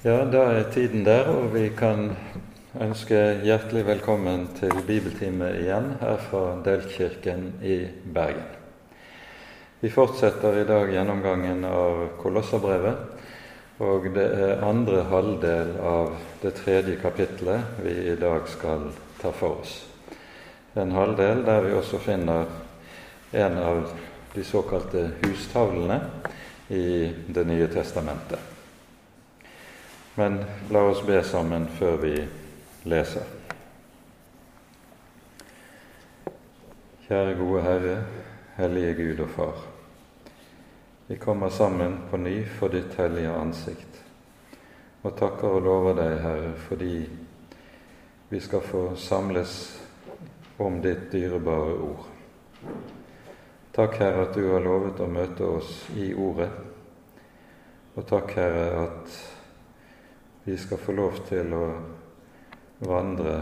Ja, da er tiden der, og vi kan ønske hjertelig velkommen til bibeltime igjen her fra Delkirken i Bergen. Vi fortsetter i dag gjennomgangen av Kolosserbrevet, og det er andre halvdel av det tredje kapitlet vi i dag skal ta for oss. En halvdel der vi også finner en av de såkalte hustavlene i Det nye testamentet. Men la oss be sammen før vi leser. Kjære gode Herre, hellige Gud og Far. Vi kommer sammen på ny for ditt hellige ansikt, og takker og lover deg, Herre, fordi vi skal få samles om ditt dyrebare ord. Takk, Herre, at du har lovet å møte oss i Ordet, og takk, Herre, at vi skal få lov til å vandre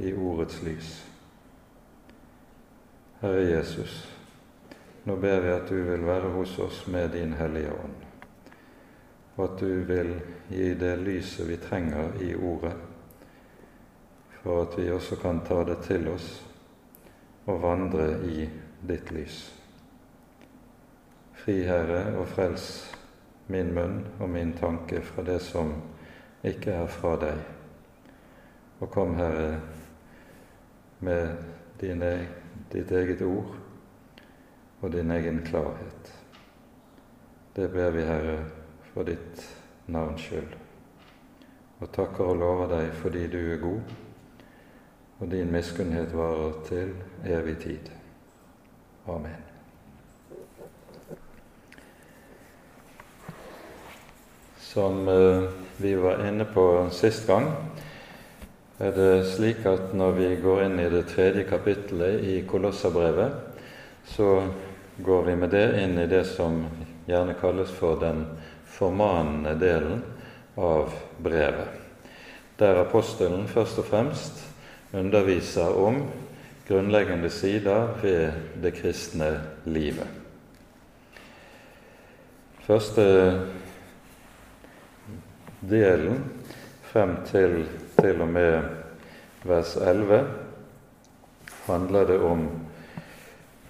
i ordets lys. Herre Jesus, nå ber vi at du vil være hos oss med din Hellige Ånd, og at du vil gi det lyset vi trenger i Ordet, for at vi også kan ta det til oss og vandre i ditt lys. Fri Herre, og frels min munn og min tanke fra det som ikke er fra deg. Og kom, Herre, med dine, ditt eget ord og din egen klarhet. Det ber vi, Herre, for ditt navns skyld. Og takker og lover deg fordi du er god, og din miskunnhet varer til evig tid. Amen. Som uh, vi var inne på sist gang, er det slik at når vi går inn i det tredje kapittelet i Kolossabrevet, så går vi med det inn i det som gjerne kalles for den formanende delen av brevet, der apostelen først og fremst underviser om grunnleggende sider ved det kristne livet. Første delen frem til til og med vers 11 handler det om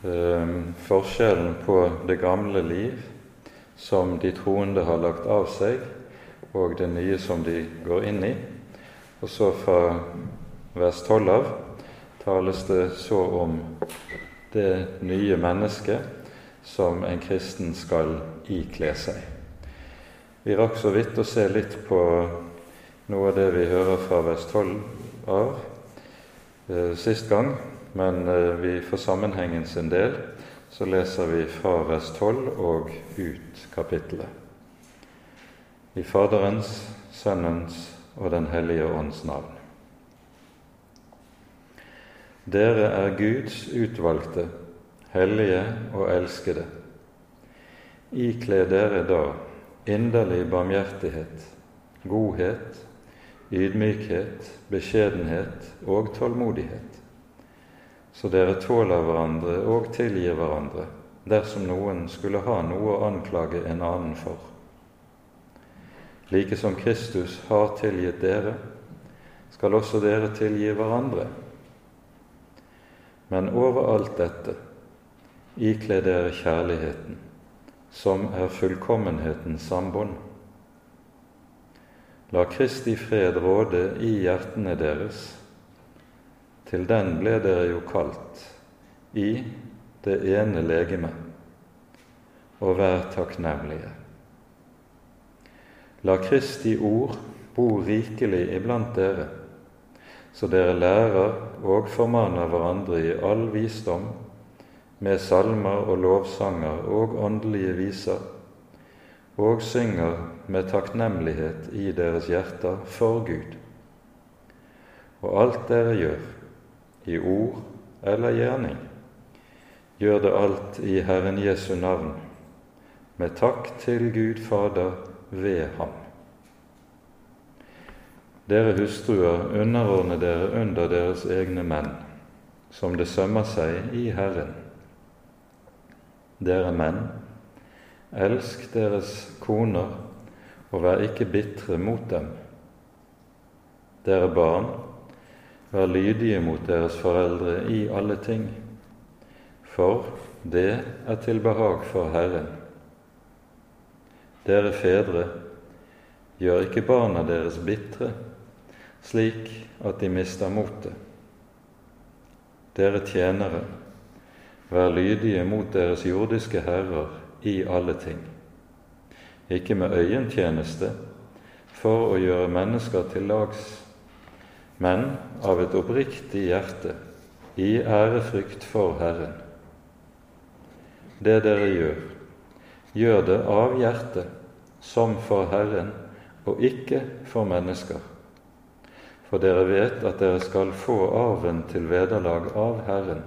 eh, forskjellen på det gamle liv som de troende har lagt av seg, og det nye som de går inn i. Og så fra vers 12 av tales det så om det nye mennesket som en kristen skal ikle seg. Vi rakk så vidt å se litt på noe av det vi hører fra 12 av eh, sist gang, men eh, vi for sammenhengen sin del så leser vi fra 12 og ut kapittelet. I Faderens, Sønnens og Den hellige ånds navn. Dere er Guds utvalgte, hellige og elskede. Ikle dere da inderlig barmhjertighet, godhet, ydmykhet, beskjedenhet og tålmodighet, så dere tåler hverandre og tilgir hverandre dersom noen skulle ha noe å anklage en annen for. Like som Kristus har tilgitt dere, skal også dere tilgi hverandre. Men over alt dette ikle dere kjærligheten som er fullkommenhetens sambånd. La Kristi fred råde i hjertene deres. Til den ble dere jo kalt i det ene legeme, og vær takknemlige. La Kristi ord bo rikelig iblant dere, så dere lærer og formaner hverandre i all visdom med salmer og lovsanger og åndelige viser, og synger med takknemlighet i deres hjerter for Gud. Og alt dere gjør, i ord eller gjerning, gjør det alt i Herren Jesu navn, med takk til Gud Fader ved Ham. Dere hustruer, underordne dere under deres egne menn, som det sømmer seg i Herren. Dere menn, elsk deres koner og vær ikke bitre mot dem. Dere barn, vær lydige mot deres foreldre i alle ting, for det er til behag for Herren. Dere fedre, gjør ikke barna deres bitre, slik at de mister motet. Dere tjenere, vær lydige mot deres jordiske herrer i alle ting ikke med øyentjeneste for å gjøre mennesker til lags, men av et oppriktig hjerte, i ærefrykt for Herren. Det dere gjør, gjør det av hjertet, som for Herren, og ikke for mennesker. For dere vet at dere skal få arven til vederlag av Herren.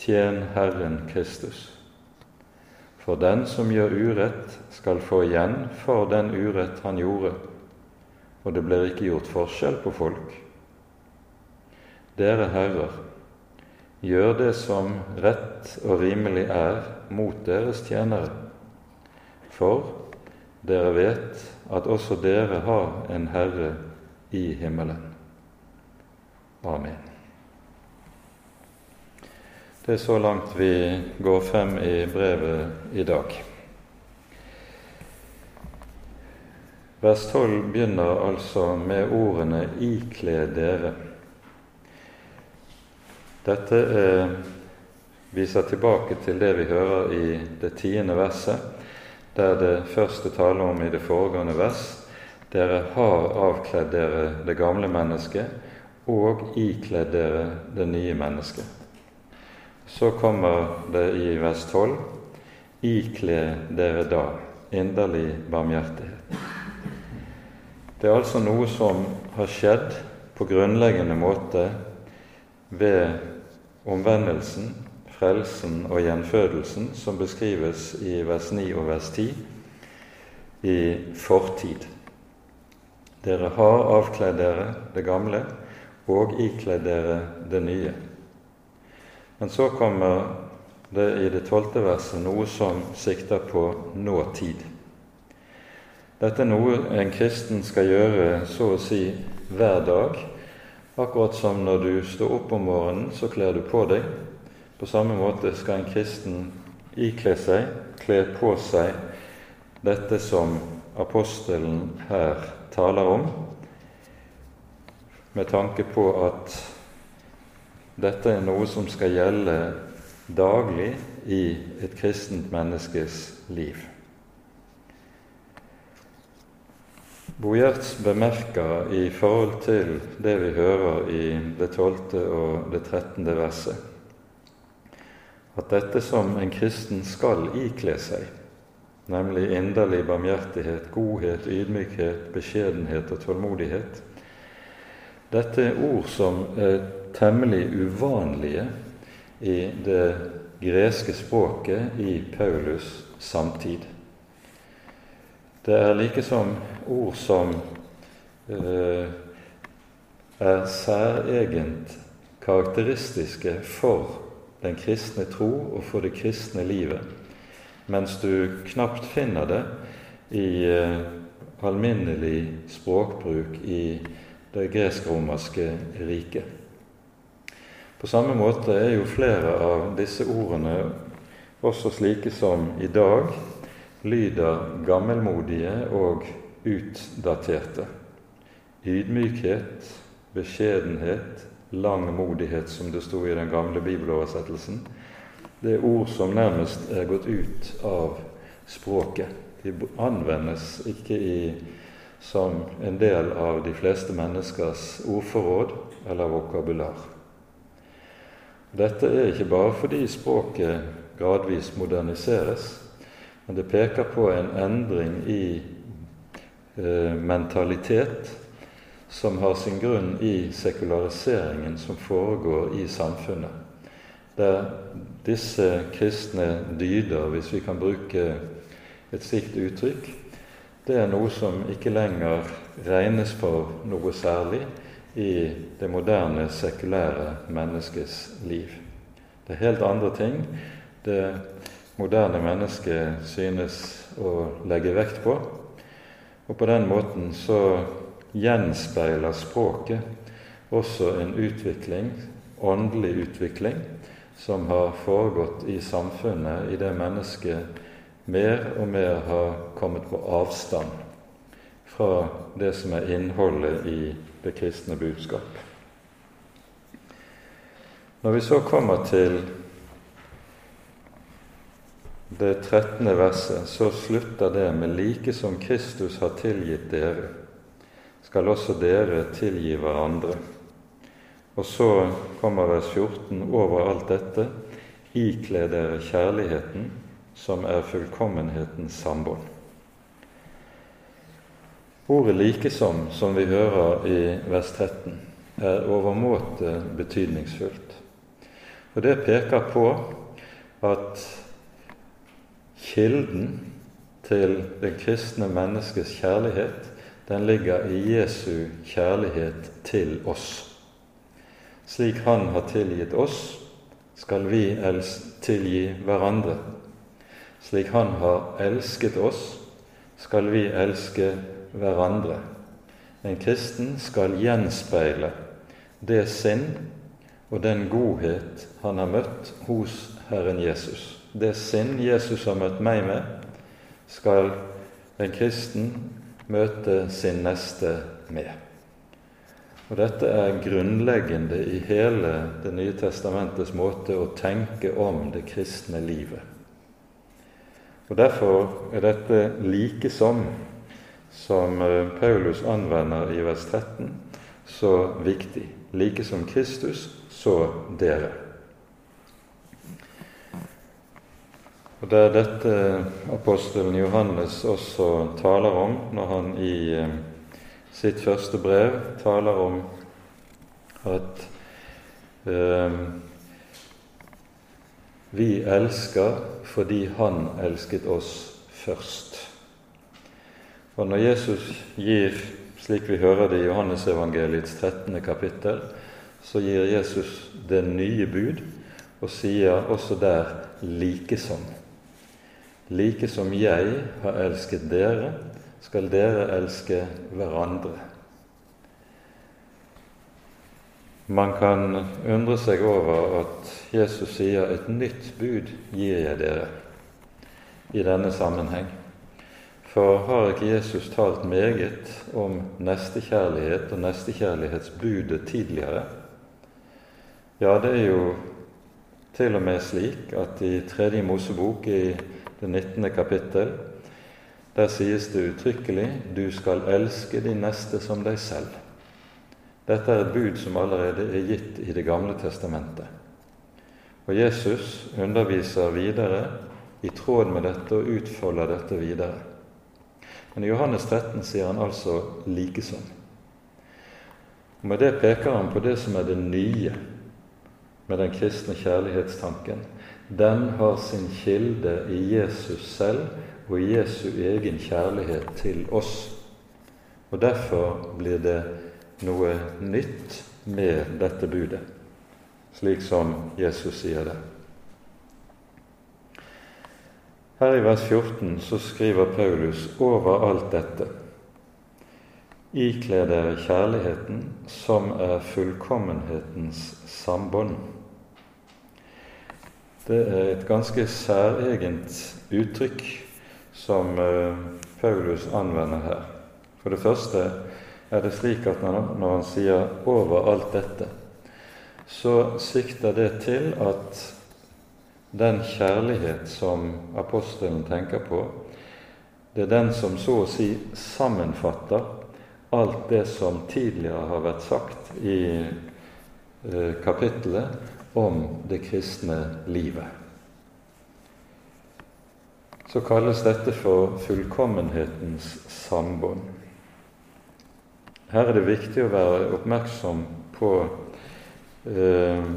Tjen Herren Kristus. For den som gjør urett, skal få igjen for den urett han gjorde, og det blir ikke gjort forskjell på folk. Dere herrer, gjør det som rett og rimelig er mot deres tjenere, for dere vet at også dere har en Herre i himmelen. Amen. Det er så langt vi går frem i brevet i dag. Vers 12 begynner altså med ordene 'ikle dere'. Dette er, viser tilbake til det vi hører i det tiende verset, der det første taler om i det foregående vers dere har avkledd dere det gamle mennesket og ikledd dere det nye mennesket. Så kommer det i vers 12.: Ikle dere da inderlig barmhjertighet. Det er altså noe som har skjedd på grunnleggende måte ved omvendelsen, frelsen og gjenfødelsen, som beskrives i vers 9 og vers 10 i fortid. Dere har avkledd dere det gamle og ikledd dere det nye. Men så kommer det i det tolvte verset noe som sikter på nåtid. Dette er noe en kristen skal gjøre så å si hver dag. Akkurat som når du står opp om morgenen, så kler du på deg. På samme måte skal en kristen ikle seg, kle på seg dette som apostelen her taler om, med tanke på at dette er noe som skal gjelde daglig i et kristent menneskes liv. Bogjerts bemerker i forhold til det vi hører i det tolvte og det trettende verset, at dette som en kristen skal ikle seg, nemlig inderlig barmhjertighet, godhet, ydmykhet, beskjedenhet og tålmodighet, dette er ord som er temmelig uvanlige i det greske språket i Paulus samtid. Det er likesom ord som eh, er særegent karakteristiske for den kristne tro og for det kristne livet, mens du knapt finner det i eh, alminnelig språkbruk i det gresk-romerske riket. På samme måte er jo flere av disse ordene også slike som i dag lyder gammelmodige og utdaterte. Ydmykhet, beskjedenhet, langmodighet, som det sto i den gamle bibeloversettelsen, det er ord som nærmest er gått ut av språket. De anvendes ikke i, som en del av de fleste menneskers ordforråd eller vokabular. Dette er ikke bare fordi språket gradvis moderniseres, men det peker på en endring i eh, mentalitet som har sin grunn i sekulariseringen som foregår i samfunnet. Der disse kristne dyder, hvis vi kan bruke et slikt uttrykk, det er noe som ikke lenger regnes for noe særlig, i det moderne, sekulære menneskets liv. Det er helt andre ting. Det moderne mennesket synes å legge vekt på. Og på den måten så gjenspeiler språket også en utvikling, åndelig utvikling, som har foregått i samfunnet i det mennesket mer og mer har kommet på avstand fra det som er innholdet i det kristne budskap. Når vi så kommer til det 13. verset, så slutter det med like som Kristus har tilgitt dere, skal også dere tilgi hverandre. Og så kommer vers 14 over alt dette. Ikle dere kjærligheten, som er fullkommenhetens sambånd. Ordet 'likesom', som vi hører i vers 13, er overmåte betydningsfullt. Og det peker på at kilden til det kristne menneskets kjærlighet, den ligger i Jesu kjærlighet til oss. Slik Han har tilgitt oss, skal vi tilgi hverandre. Slik Han har elsket oss, skal vi elske hverandre. En kristen skal gjenspeile det sinn og den godhet han har møtt hos Herren Jesus. Det sinn Jesus har møtt meg med, skal en kristen møte sin neste med. Og Dette er grunnleggende i hele Det nye testamentets måte å tenke om det kristne livet. Og Derfor er dette like som, som eh, Paulus anvender i vers 13, så viktig. Like som Kristus, så dere. Og Det er dette apostelen Johannes også taler om når han i eh, sitt første brev taler om at eh, vi elsker fordi Han elsket oss først. Og når Jesus gir, slik vi hører det i Johannesevangeliets 13. kapittel, så gir Jesus det nye bud og sier også der 'likesom'. Like som jeg har elsket dere, skal dere elske hverandre. Man kan undre seg over at Jesus sier 'et nytt bud gir jeg dere' i denne sammenheng. For har ikke Jesus talt meget om nestekjærlighet og nestekjærlighetsbudet tidligere? Ja, det er jo til og med slik at i Tredje Mosebok, i det 19. kapittel, der sies det uttrykkelig 'du skal elske din neste som deg selv'. Dette er et bud som allerede er gitt i Det gamle testamentet. Og Jesus underviser videre i tråd med dette og utfolder dette videre. Men i Johannes 13 sier han altså likesom. Og Med det peker han på det som er det nye med den kristne kjærlighetstanken. Den har sin kilde i Jesus selv og i Jesu egen kjærlighet til oss. Og Derfor blir det noe nytt med dette budet, slik som Jesus sier det. Her i vers 14 så skriver Paulus over alt dette Ikle dere kjærligheten, som er fullkommenhetens sambånd. Det er et ganske særegent uttrykk som eh, Paulus anvender her. For det første er det slik at når han sier 'over alt dette', så sikter det til at den kjærlighet som apostelen tenker på, det er den som så å si sammenfatter alt det som tidligere har vært sagt i eh, kapittelet om det kristne livet så kalles dette for fullkommenhetens sambånd. Her er det viktig å være oppmerksom på eh,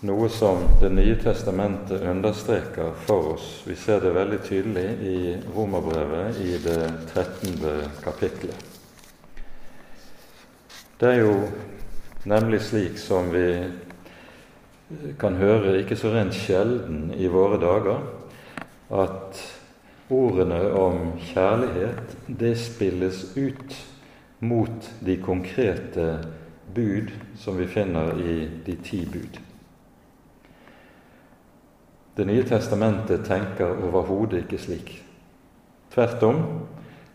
noe som Det nye testamentet understreker for oss. Vi ser det veldig tydelig i Romerbrevet i det 13. kapitlet. Det er jo nemlig slik som vi kan høre ikke så rent sjelden i våre dager, at ordene om kjærlighet, det spilles ut mot de konkrete bud som vi finner i de ti bud. Det nye testamentet tenker overhodet ikke slik. Tvert om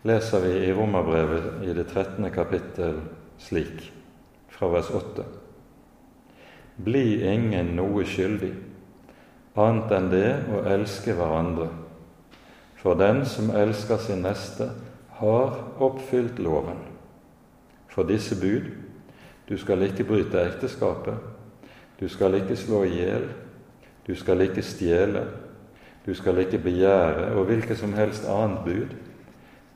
leser vi i Romerbrevet i det 13. kapittel slik, fra vers 8. Bli ingen noe skyldig, annet enn det å elske hverandre. For den som elsker sin neste, har oppfylt loven. For disse bud du skal ikke bryte ekteskapet, du skal ikke slå i hjel, du skal ikke stjele, du skal ikke begjære, og hvilket som helst annet bud,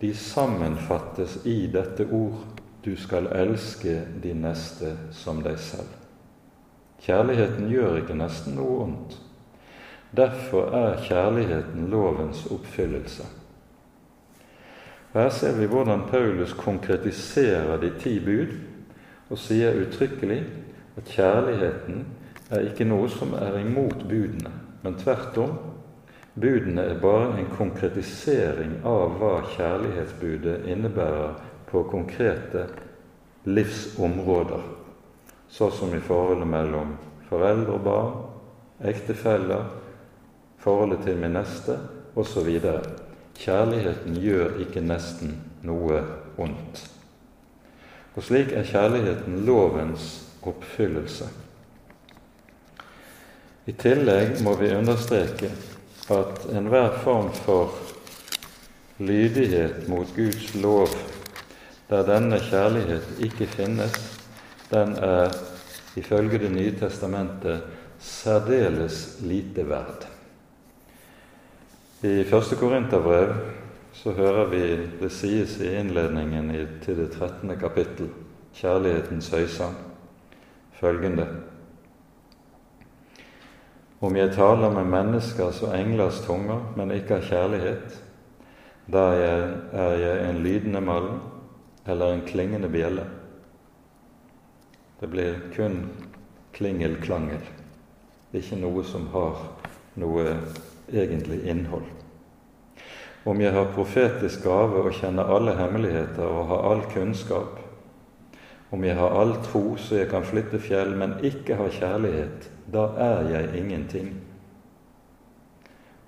de sammenfattes i dette ord du skal elske de neste som deg selv. Kjærligheten gjør ikke nesten noe ondt. Derfor er kjærligheten lovens oppfyllelse. Her ser vi hvordan Paulus konkretiserer de ti bud og sier uttrykkelig at kjærligheten er ikke noe som er imot budene, men tvert om. Budene er bare en konkretisering av hva kjærlighetsbudet innebærer på konkrete livsområder, så som i forholdet mellom foreldre og barn, ektefeller, forholdet til min neste osv. Kjærligheten gjør ikke nesten noe ondt. Og slik er kjærligheten lovens oppfyllelse. I tillegg må vi understreke at enhver form for lydighet mot Guds lov, der denne kjærlighet ikke finnes, den er ifølge Det nye testamentet særdeles lite verd. I første Korinterbrev så hører vi det sies i innledningen til det 13. kapittel, Kjærlighetens høysang, følgende om jeg taler med menneskers og englers tunger, men ikke har kjærlighet, da er jeg en lydende malm eller en klingende bjelle. Det blir kun klingel-klangel, ikke noe som har noe egentlig innhold. Om jeg har profetisk gave og kjenner alle hemmeligheter og har all kunnskap, om jeg har all tro så jeg kan flytte fjell, men ikke har kjærlighet, da er jeg ingenting.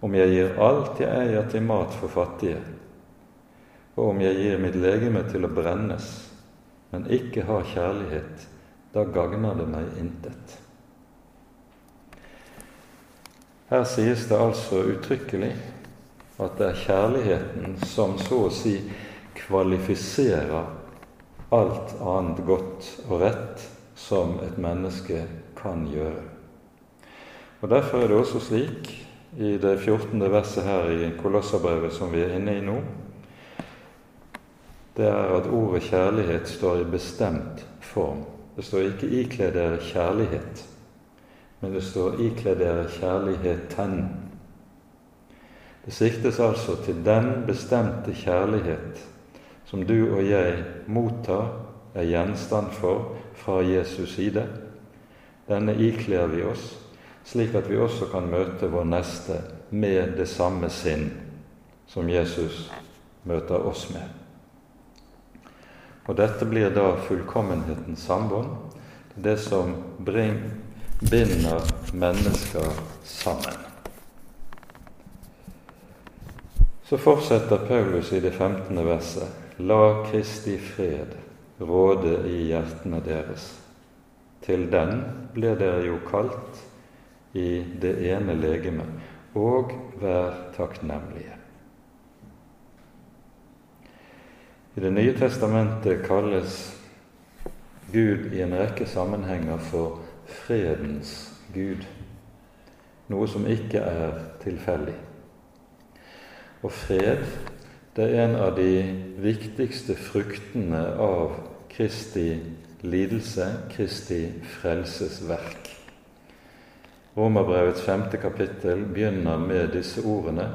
Om jeg gir alt jeg eier til mat for fattige, og om jeg gir mitt legeme til å brennes, men ikke har kjærlighet, da gagner det meg intet. Her sies det altså uttrykkelig at det er kjærligheten som så å si kvalifiserer alt annet godt og rett som et menneske kan gjøre. Og Derfor er det også slik i det 14. verset her i Kolosserbrevet som vi er inne i nå, det er at ordet kjærlighet står i bestemt form. Det står ikke 'ikle dere kjærlighet', men det står 'ikle dere kjærligheten'. Det siktes altså til den bestemte kjærlighet som du og jeg mottar, er gjenstand for fra Jesus side. Denne ikler vi oss slik at vi også kan møte vår neste med det samme sinn som Jesus møter oss med. Og dette blir da fullkommenhetens sambånd, det som bring, binder mennesker sammen. Så fortsetter Paulus i det 15. verset. La Kristi fred råde i hjertene deres. Til den blir dere jo kalt i det ene legemet, og vær takknemlige. I Det nye testamentet kalles Gud i en rekke sammenhenger for fredens Gud, noe som ikke er tilfeldig. Og fred det er en av de viktigste fruktene av Kristi lidelse, Kristi frelsesverk. Romerbrevets femte kapittel begynner med disse ordene.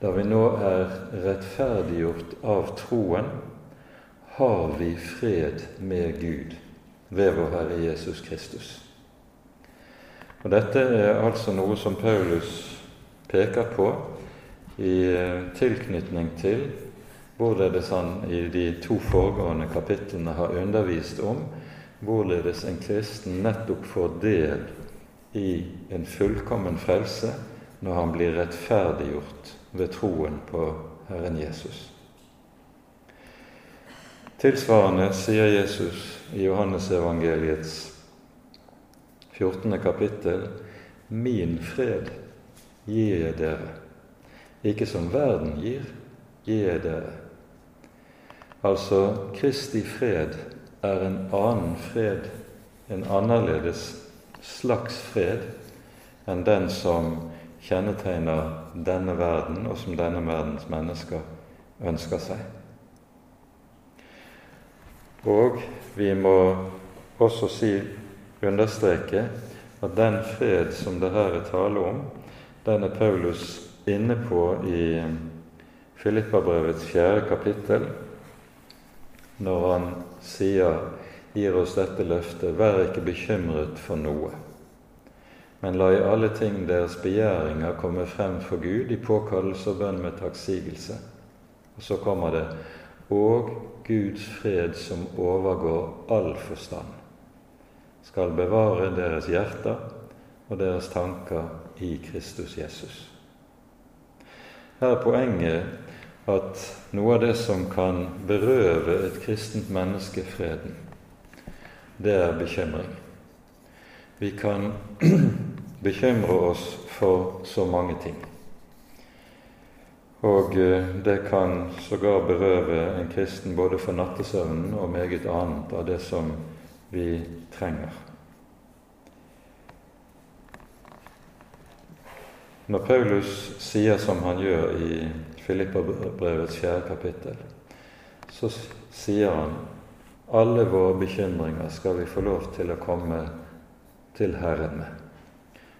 Da vi nå er rettferdiggjort av troen, har vi fred med Gud ved vår Herre Jesus Kristus. Og Dette er altså noe som Paulus peker på i tilknytning til hvorledes han i de to foregående kapitlene har undervist om hvorledes en kristen nettopp får del i en fullkommen frelse når han blir rettferdiggjort ved troen på Herren Jesus. Tilsvarende sier Jesus i Johannesevangeliets 14. kapittel Min fred gir jeg dere. Ikke som verden gir, gir jeg dere. Altså, Kristi fred er en annen fred, en annerledes slags fred enn den som kjennetegner denne verden, og som denne verdens mennesker ønsker seg. Og vi må også si, understreke at den fred som det her er tale om, den er Paulus inne på i Filippabrevets fjerde kapittel, når han sier, gir oss dette løftet, vær ikke bekymret for noe men la i alle ting deres begjæringer komme frem for Gud i påkallelse og bønn med takksigelse. Og så kommer det og Guds fred som overgår all forstand, skal bevare deres hjerter og deres tanker i Kristus Jesus. Her er poenget at noe av det som kan berøve et kristent menneske freden, det er bekymring. Vi kan bekymre oss for så mange ting. Og eh, det kan sågar berøve en kristen både for nattesøvnen og meget annet av det som vi trenger. Når Paulus sier som han gjør i Filippabrevets fjerde kapittel, så sier han alle våre bekymringer skal vi få lov til å komme til Herren med.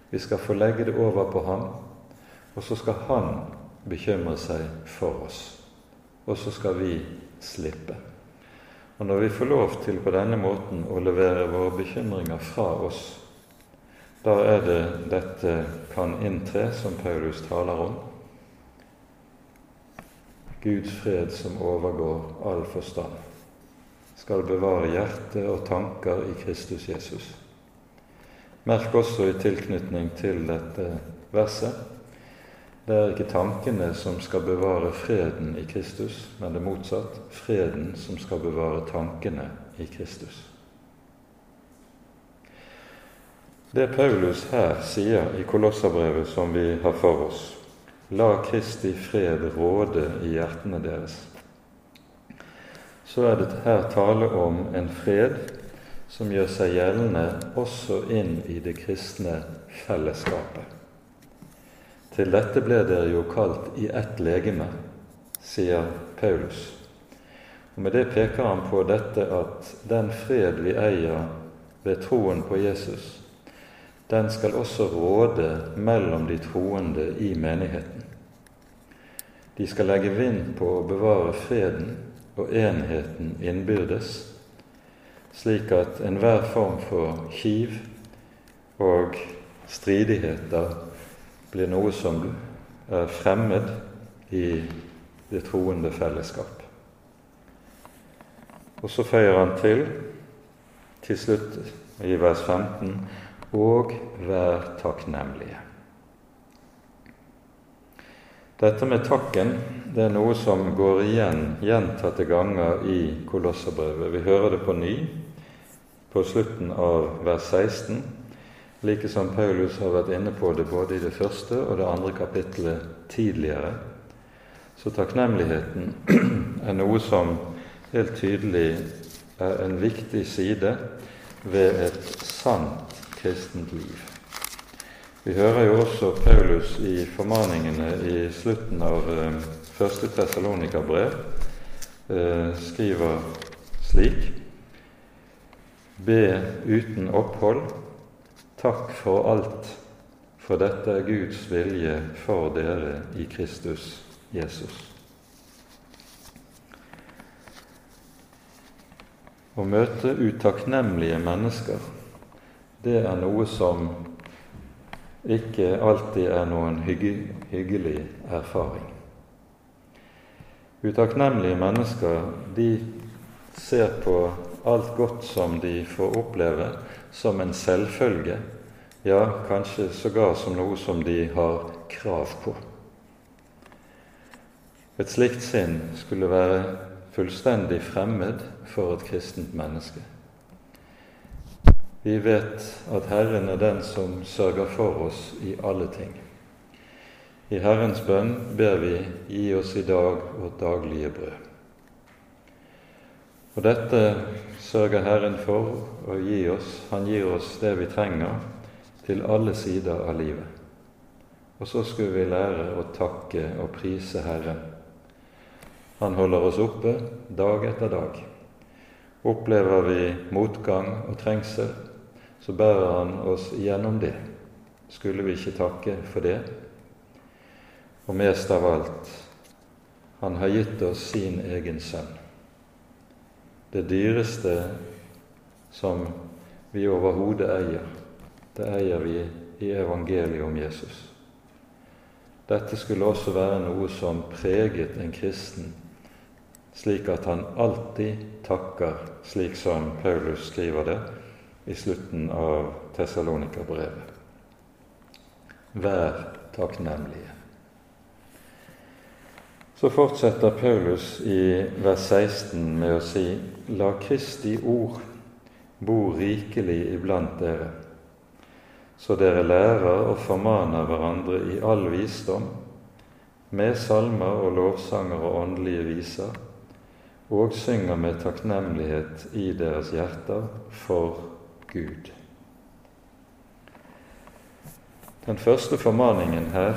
Vi skal få legge det over på ham, og så skal han bekymre seg for oss. Og så skal vi slippe. Og når vi får lov til på denne måten å levere våre bekymringer fra oss, da er det dette kan inntre, som Paulus taler om. Guds fred som overgår all forstand, skal bevare hjerte og tanker i Kristus Jesus. Merk også i tilknytning til dette verset det er ikke tankene som skal bevare freden i Kristus, men det motsatt freden som skal bevare tankene i Kristus. Det Paulus her sier i Kolosserbrevet som vi har for oss, la Kristi fred råde i hjertene deres, så er det her tale om en fred som gjør seg gjeldende også inn i det kristne fellesskapet. Til dette ble dere jo kalt i ett legeme, sier Paulus. Og Med det peker han på dette at den fred vi eier ved troen på Jesus, den skal også råde mellom de troende i menigheten. De skal legge vind på å bevare freden og enheten innbyrdes, slik at enhver form for kiv og stridigheter blir noe som er fremmed i det troende fellesskap. Og så føyer han til, til slutt i vers 15, og vær takknemlige. Dette med takken det er noe som går igjen gjentatte ganger i Kolosserbrevet. Vi hører det på ny på slutten av vers 16, like som Paulus har vært inne på det både i det første og det andre kapittelet tidligere. Så takknemligheten er noe som helt tydelig er en viktig side ved et sant kristent liv. Vi hører jo også Paulus i formaningene i slutten av eh, første Tessalonika-brev eh, skriver slik Be uten opphold. Takk for alt, for dette er Guds vilje for dere i Kristus Jesus. Å møte utakknemlige mennesker, det er noe som ikke alltid er noen hygge, hyggelig erfaring. Utakknemlige mennesker de ser på alt godt som de får oppleve, som en selvfølge, ja, kanskje sågar som noe som de har krav på. Et slikt sinn skulle være fullstendig fremmed for et kristent menneske. Vi vet at Herren er den som sørger for oss i alle ting. I Herrens bønn ber vi gi oss i dag vårt daglige brød. Og dette sørger Herren for å gi oss. Han gir oss det vi trenger til alle sider av livet. Og så skulle vi lære å takke og prise Herren. Han holder oss oppe dag etter dag. Opplever vi motgang og trengsel, så bærer Han oss gjennom det. Skulle vi ikke takke for det? Og mest av alt han har gitt oss sin egen sønn. Det dyreste som vi overhodet eier, det eier vi i evangeliet om Jesus. Dette skulle også være noe som preget en kristen, slik at han alltid takker, slik som Paulus skriver det i slutten av Tessalonika-brevet. Vær takknemlige. Så fortsetter Paulus i vers 16 med å si:" La Kristi ord bo rikelig iblant dere, så dere lærer og formaner hverandre i all visdom, med salmer og lovsanger og åndelige viser, og synger med takknemlighet i deres hjerter for Gud. Den første formaningen her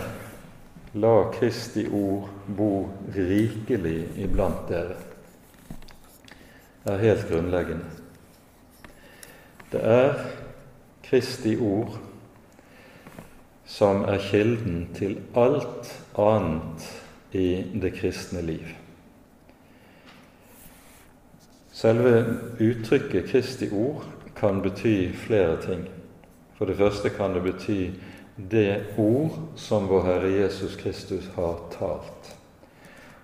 La Kristi ord bo rikelig iblant dere, er helt grunnleggende. Det er Kristi ord som er kilden til alt annet i det kristne liv. Selve uttrykket Kristi ord kan bety flere ting. For det første kan det bety det ord som vår Herre Jesus Kristus har talt.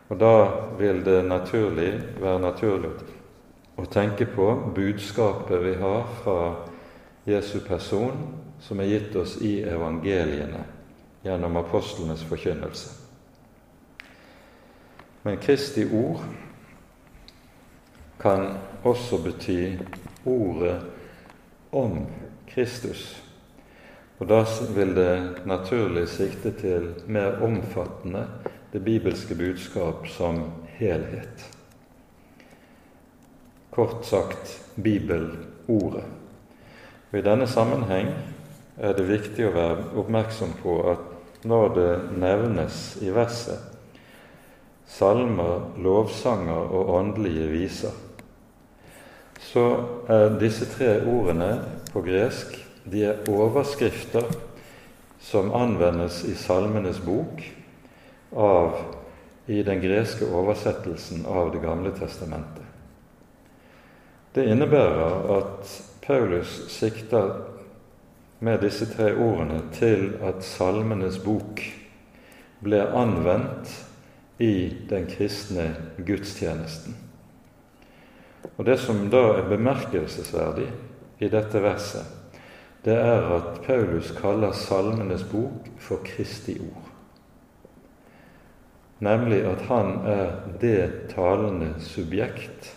Og Da vil det naturlig være naturlig å tenke på budskapet vi har fra Jesu person, som er gitt oss i evangeliene gjennom apostlenes forkynnelse. Men Kristi ord kan også bety ordet om Kristus. Og Da vil det naturlig sikte til mer omfattende det bibelske budskap som helhet. Kort sagt bibelordet. Og I denne sammenheng er det viktig å være oppmerksom på at når det nevnes i verset salmer, lovsanger og åndelige viser, så er disse tre ordene på gresk de er overskrifter som anvendes i Salmenes bok av, i den greske oversettelsen av Det gamle testamentet. Det innebærer at Paulus sikter med disse tre ordene til at Salmenes bok ble anvendt i den kristne gudstjenesten. Og Det som da er bemerkelsesverdig i dette verset, det er at Paulus kaller Salmenes bok for Kristi ord. Nemlig at han er det talende subjekt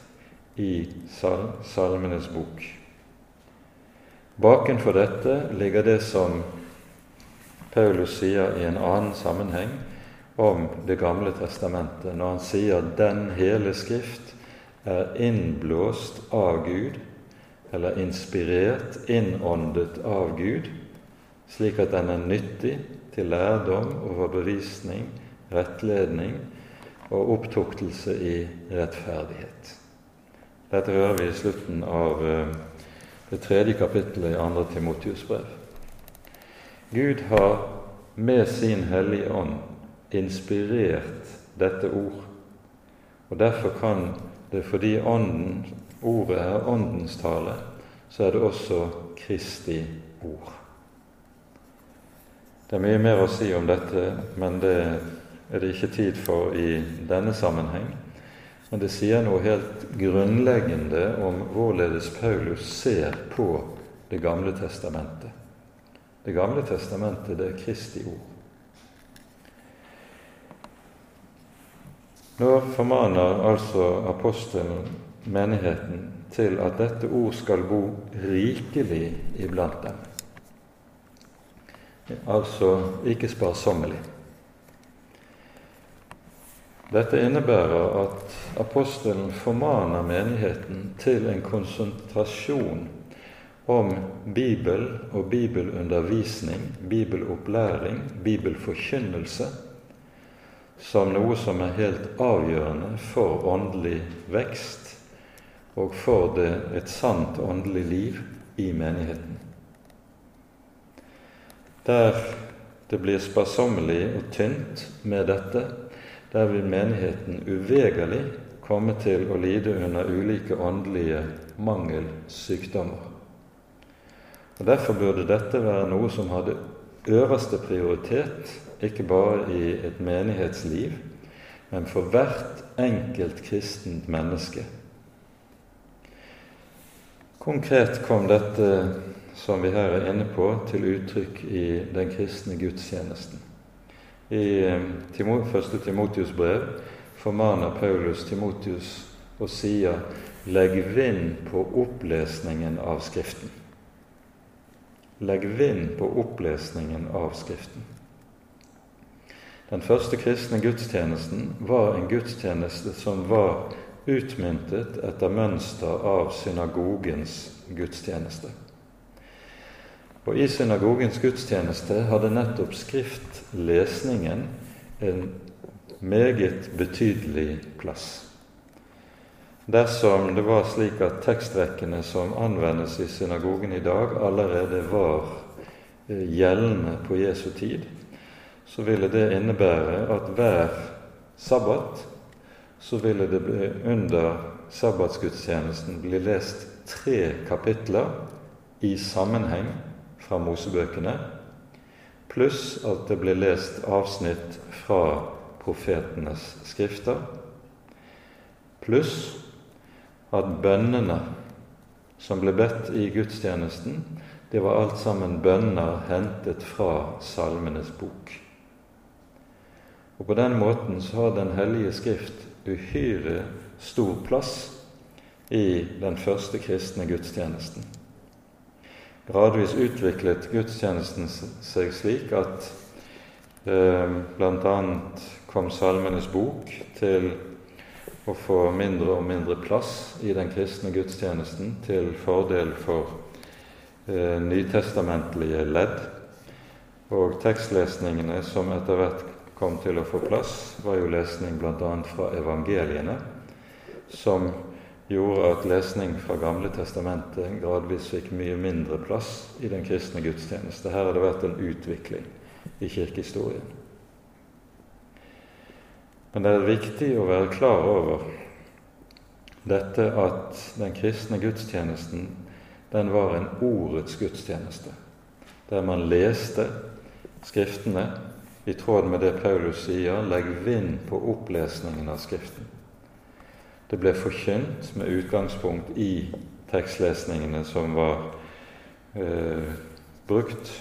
i sal Salmenes bok. Bakenfor dette ligger det som Paulus sier i en annen sammenheng om Det gamle testamentet, når han sier 'den hele Skrift er innblåst av Gud' eller inspirert, innåndet av Gud, slik at den er nyttig til lærdom, overbevisning, rettledning og opptuktelse i rettferdighet. Dette hører vi i slutten av eh, det tredje kapittelet i andre Timotius brev. Gud har med sin Hellige Ånd inspirert dette ord, og derfor kan det er fordi Ånden ordet er Åndens tale, så er det også Kristi ord. Det er mye mer å si om dette, men det er det ikke tid for i denne sammenheng, men det sier noe helt grunnleggende om hvorledes Paulus ser på Det gamle testamentet. Det gamle testamentet, det er Kristi ord. Nå formaner altså apostelen menigheten til at dette ord skal bo rikelig iblant dem. Altså ikke sparsommelig. Dette innebærer at apostelen formaner menigheten til en konsentrasjon om Bibel og bibelundervisning, bibelopplæring, bibelforkynnelse som noe som er helt avgjørende for åndelig vekst og for det et sant åndelig liv i menigheten. Der det blir sparsommelig og tynt med dette, der vil menigheten uvegerlig komme til å lide under ulike åndelige mangelsykdommer. Og Derfor burde dette være noe som hadde øverste prioritet, ikke bare i et menighetsliv, men for hvert enkelt kristent menneske. Konkret kom dette som vi her er inne på, til uttrykk i den kristne gudstjenesten. I eh, første Timotius brev formaner Paulus Timotius og sier 'legg vind på opplesningen av Skriften'. Legg vind på opplesningen av Skriften. Den første kristne gudstjenesten var en gudstjeneste som var utmyntet etter mønster av synagogens gudstjeneste. Og I synagogens gudstjeneste hadde nettopp skriftlesningen en meget betydelig plass. Dersom det var slik at tekstrekkene som anvendes i synagogen i dag, allerede var eh, gjeldende på Jesu tid, så ville det innebære at hver sabbat så ville det under sabbatsgudstjenesten bli lest tre kapitler i sammenheng fra Mosebøkene, pluss at det ble lest avsnitt fra profetenes skrifter, pluss at bønnene som ble bedt i gudstjenesten, det var alt sammen bønner hentet fra Salmenes bok. Og På den måten så har Den hellige skrift uhyre stor plass i den første kristne gudstjenesten. Gradvis utviklet gudstjenesten seg slik at eh, bl.a. kom Salmenes bok til å få mindre og mindre plass i den kristne gudstjenesten til fordel for eh, nytestamentlige ledd. Og tekstlesningene som etter hvert kom til å få plass, var jo lesning bl.a. fra evangeliene, som gjorde at lesning fra Gamle testamentet gradvis fikk mye mindre plass i den kristne gudstjeneste. Her har det vært en utvikling i kirkehistorien. Men det er viktig å være klar over dette at den kristne gudstjenesten den var en ordets gudstjeneste, der man leste Skriftene i tråd med det Paulus sier 'legg vind på opplesningen av Skriften'. Det ble forkynt med utgangspunkt i tekstlesningene som var eh, brukt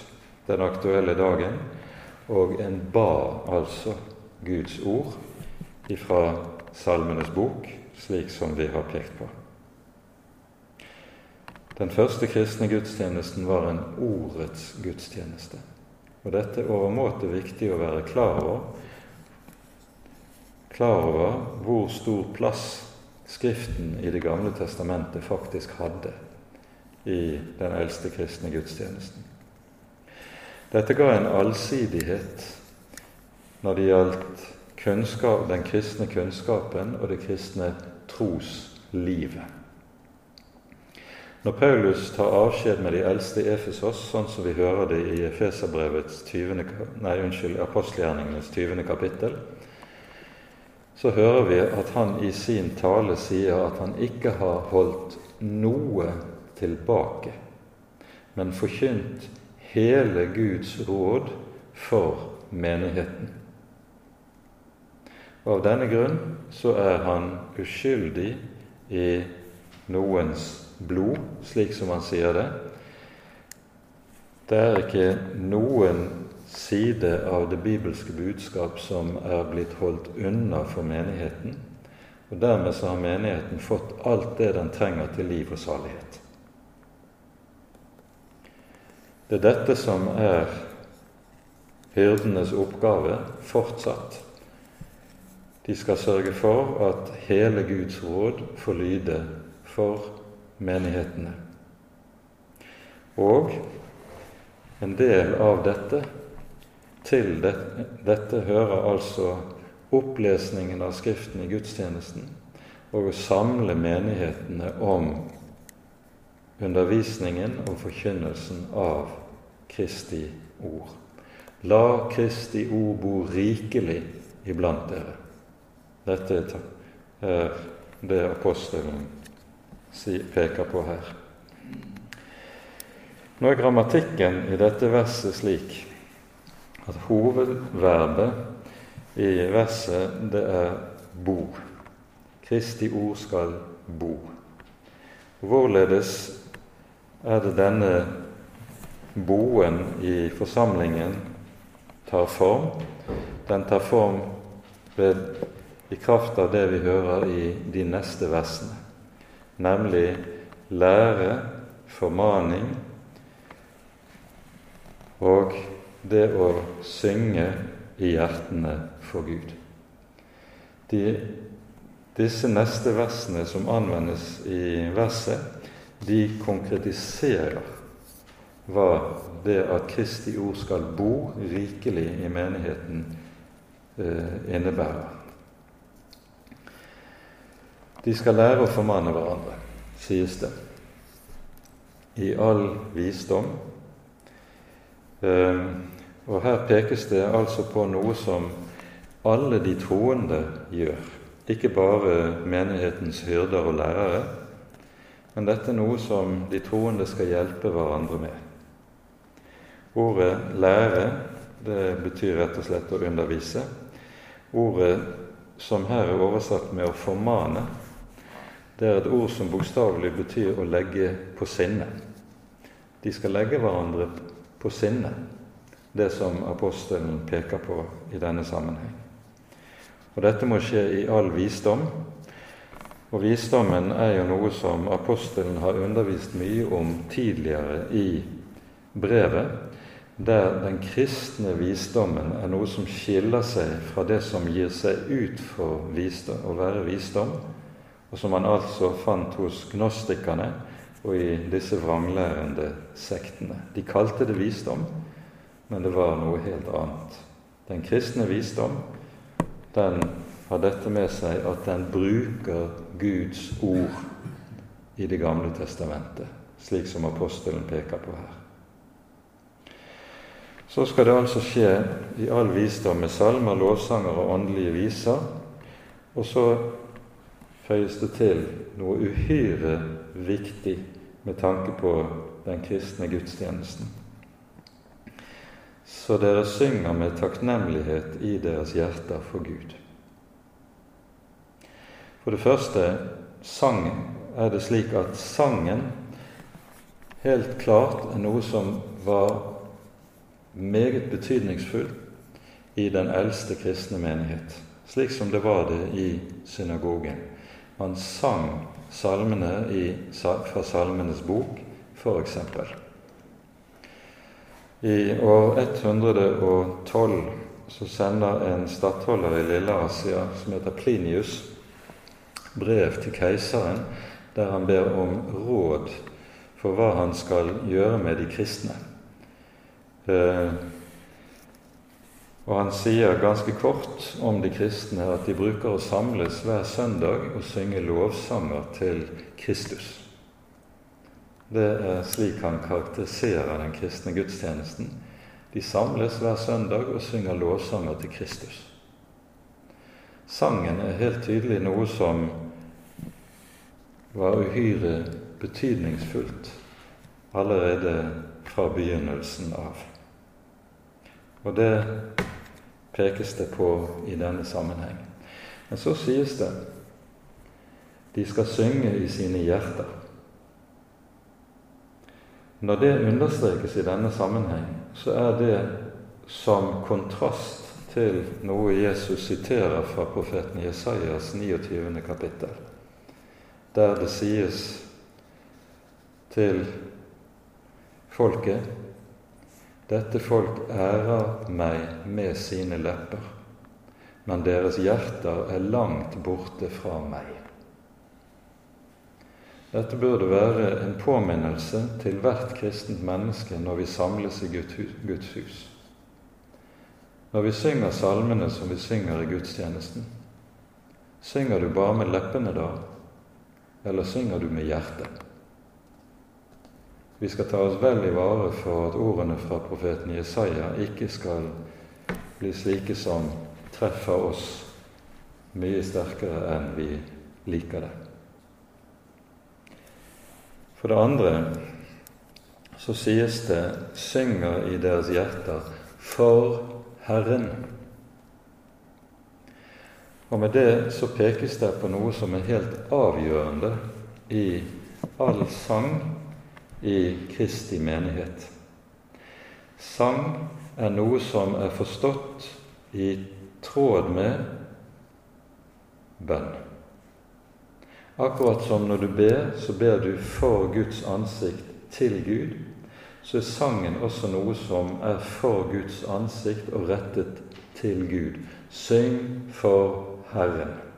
den aktuelle dagen, og en ba altså Guds ord ifra Salmenes bok, slik som vi har pekt på. Den første kristne gudstjenesten var en ordets gudstjeneste. Og dette er overmåte viktig å være klar over. Klar over hvor stor plass Skriften i Det gamle testamentet faktisk hadde i den eldste kristne gudstjenesten. Dette ga en allsidighet når det gjaldt kunnskap, den kristne kunnskapen og det kristne troslivet. Når Paulus tar avskjed med de eldste i Efesos, sånn som vi hører det i Efeserbrevets 20, nei, unnskyld, apostelgjerningenes 20. kapittel, så hører vi at han i sin tale sier at han ikke har holdt noe tilbake, men forkynt hele Guds råd for menigheten. Og av denne grunn så er han uskyldig i noens blod, slik som han sier det. Det er ikke noen side av det bibelske budskap som er blitt holdt unna for menigheten. Og Dermed så har menigheten fått alt det den trenger til liv og salighet. Det er dette som er hyrdenes oppgave fortsatt. De skal sørge for at hele Guds råd får lyde for menighetene. Og en del av dette til dette, dette hører altså opplesningen av Skriften i gudstjenesten og å samle menighetene om undervisningen og forkynnelsen av Kristi ord. La Kristi ord bo rikelig iblant dere. Dette er det apostelen peker på her. Nå er grammatikken i dette verset slik at hovedverbet i verset det er bo. Kristi ord skal bo. Hvorledes er det denne boen i forsamlingen tar form? Den tar form ved, i kraft av det vi hører i de neste versene, nemlig lære, formaning og det å synge i hjertene for Gud. De, disse neste versene som anvendes i verset, de konkretiserer hva det at Kristi ord skal bo rikelig i menigheten, eh, innebærer. De skal lære å formane hverandre, sies det, i all visdom Ehm, og her pekes det altså på noe som alle de troende gjør. Ikke bare menighetens hyrder og lærere, men dette er noe som de troende skal hjelpe hverandre med. Ordet 'lære' det betyr rett og slett å undervise. Ordet som her er oversatt med 'å formane', det er et ord som bokstavelig betyr å legge på sinne. De skal legge hverandre på sinne, det som apostelen peker på i denne sammenheng. Og Dette må skje i all visdom. Og visdommen er jo noe som apostelen har undervist mye om tidligere i brevet, der den kristne visdommen er noe som skiller seg fra det som gir seg ut for å være visdom, og som han altså fant hos gnostikerne og i disse vranglærende sektene. De kalte det visdom, men det var noe helt annet. Den kristne visdom den har dette med seg at den bruker Guds ord i Det gamle testamentet, slik som apostelen peker på her. Så skal det altså skje i all visdom med salmer, lovsanger og åndelige viser. Og så føyes det til noe uhyre viktig med tanke på den kristne gudstjenesten. Så dere synger med takknemlighet i deres hjerter for Gud. For det første sang er det slik at sangen helt klart er noe som var meget betydningsfull i den eldste kristne menighet, slik som det var det i synagogen. Man sang salmene i, fra Salmenes bok, f.eks. I år 112 så sender en stattholder i Lille-Asia som heter Plinius, brev til keiseren der han ber om råd for hva han skal gjøre med de kristne. Eh, og han sier ganske kort om de kristne at de bruker å samles hver søndag og synge lovsanger til Kristus. Det er slik han karakteriserer den kristne gudstjenesten. De samles hver søndag og synger lovsanger til Kristus. Sangen er helt tydelig noe som var uhyre betydningsfullt allerede fra begynnelsen av. Og det pekes det på i denne sammenheng. Men så sies det de skal synge i sine hjerter. Når det understrekes i denne sammenheng, så er det som kontrast til noe Jesus siterer fra profeten Jesajas 29. kapittel, der det sies til folket dette folk ærer meg med sine lepper, men deres hjerter er langt borte fra meg. Dette burde være en påminnelse til hvert kristent menneske når vi samles i Guds hus. Når vi synger salmene som vi synger i gudstjenesten, synger du bare med leppene da, eller synger du med hjertet? Vi skal ta oss vel i vare for at ordene fra profeten Jesaja ikke skal bli slike som treffer oss mye sterkere enn vi liker det. For det andre så sies det 'synger i deres hjerter for Herren'. Og med det så pekes det på noe som er helt avgjørende i all sang i Kristi menighet. Sang er noe som er forstått i tråd med bønn. Akkurat som når du ber, så ber du for Guds ansikt til Gud, så er sangen også noe som er for Guds ansikt og rettet til Gud. Syng for Herren.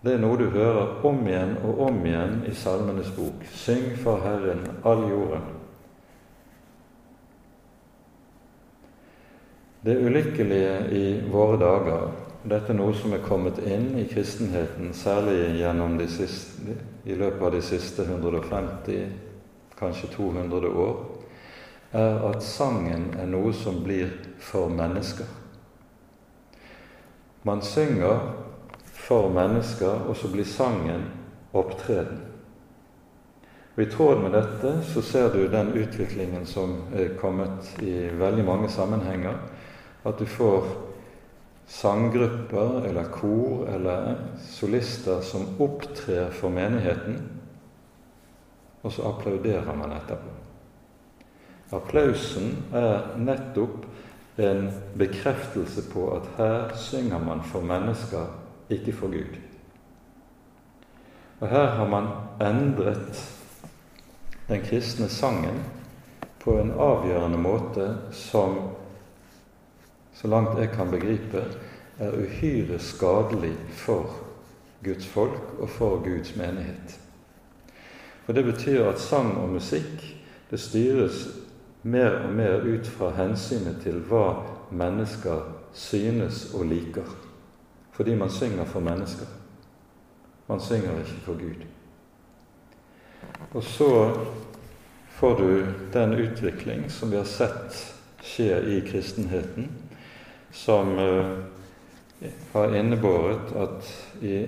Det er noe du hører om igjen og om igjen i Salmenes bok. Syng for Herren, all jorden. Det ulykkelige i våre dager dette er noe som er kommet inn i kristenheten, særlig siste, i løpet av de siste 150, kanskje 200 år, er at sangen er noe som blir for mennesker. Man synger for mennesker, og så blir sangen opptreden. Og I tråd med dette så ser du den utviklingen som er kommet i veldig mange sammenhenger. At du får sanggrupper eller kor eller solister som opptrer for menigheten, og så applauderer man etterpå. Applausen er nettopp en bekreftelse på at her synger man for mennesker ikke for Gud. Og her har man endret den kristne sangen på en avgjørende måte som, så langt jeg kan begripe, er uhyre skadelig for Guds folk og for Guds menighet. For Det betyr at sang og musikk det styres mer og mer ut fra hensynet til hva mennesker synes og liker fordi man synger for mennesker. Man synger ikke for Gud. Og så får du den utvikling som vi har sett skje i kristenheten, som uh, har innebåret at i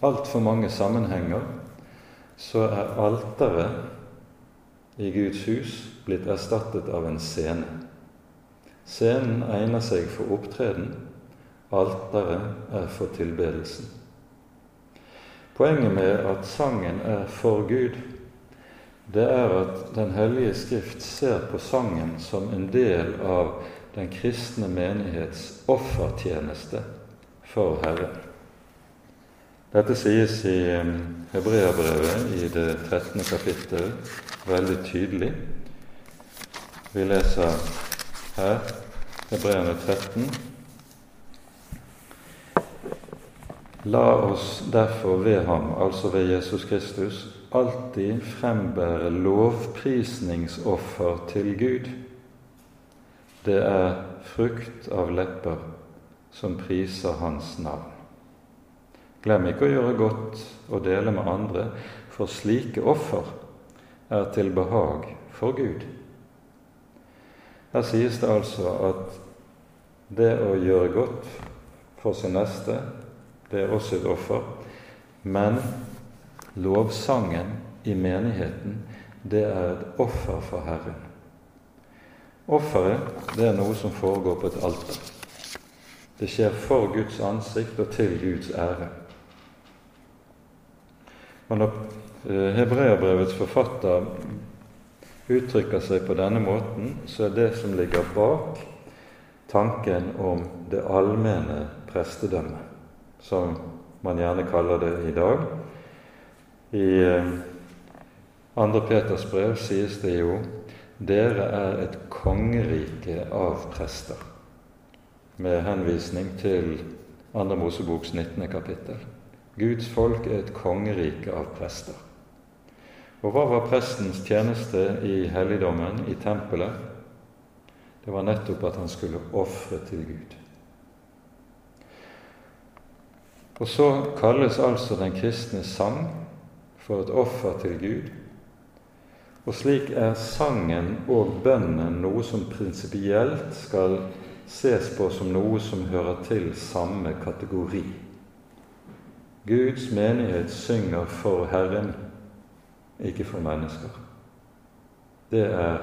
altfor mange sammenhenger så er alteret i Guds hus blitt erstattet av en scene. Scenen egner seg for opptreden, Alteret er for tilbedelsen. Poenget med at sangen er for Gud, det er at Den hellige Skrift ser på sangen som en del av den kristne menighets offertjeneste for Herren. Dette sies i um, Hebreabrevet i det 13. kapittel veldig tydelig. Vi leser her Hebreerne 13, La oss derfor ved ham, altså ved Jesus Kristus, alltid frembære lovprisningsoffer til Gud. Det er frukt av lepper som priser Hans navn. Glem ikke å gjøre godt og dele med andre, for slike offer er til behag for Gud. Her sies det altså at det å gjøre godt for sin neste det er også et offer. Men lovsangen i menigheten, det er et offer for Herren. Offeret, det er noe som foregår på et alter. Det skjer for Guds ansikt og til Guds ære. Og når eh, Hebreabrevets forfatter uttrykker seg på denne måten, så er det som ligger bak tanken om det allmenne prestedømmet, som man gjerne kaller det i dag. I 2. Peters brev sies det jo dere er et kongerike av prester, med henvisning til 2. Moseboks 19. kapittel. Guds folk er et kongerike av prester. Og hva var prestens tjeneste i helligdommen, i tempelet? Det var nettopp at han skulle ofre til Gud. Og så kalles altså den kristne sang for et offer til Gud. Og slik er sangen og bønnen noe som prinsipielt skal ses på som noe som hører til samme kategori. Guds menighet synger for Herren, ikke for mennesker. Det er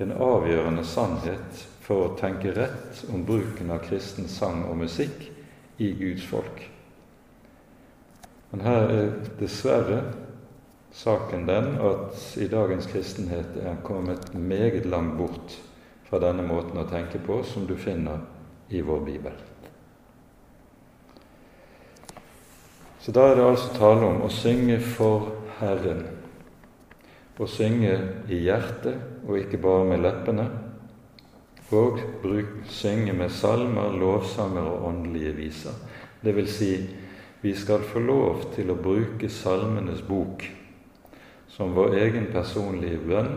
en avgjørende sannhet for å tenke rett om bruken av kristen sang og musikk i Guds folk. Men her er dessverre saken den at i dagens kristenhet er kommet meget langt bort fra denne måten å tenke på som du finner i vår bibel. Så da er det altså tale om å synge for Herren. Å synge i hjertet og ikke bare med leppene. Og bruk, synge med salmer, lovsanger og åndelige viser. Det vil si, vi skal få lov til å bruke Salmenes bok som vår egen personlige bønn,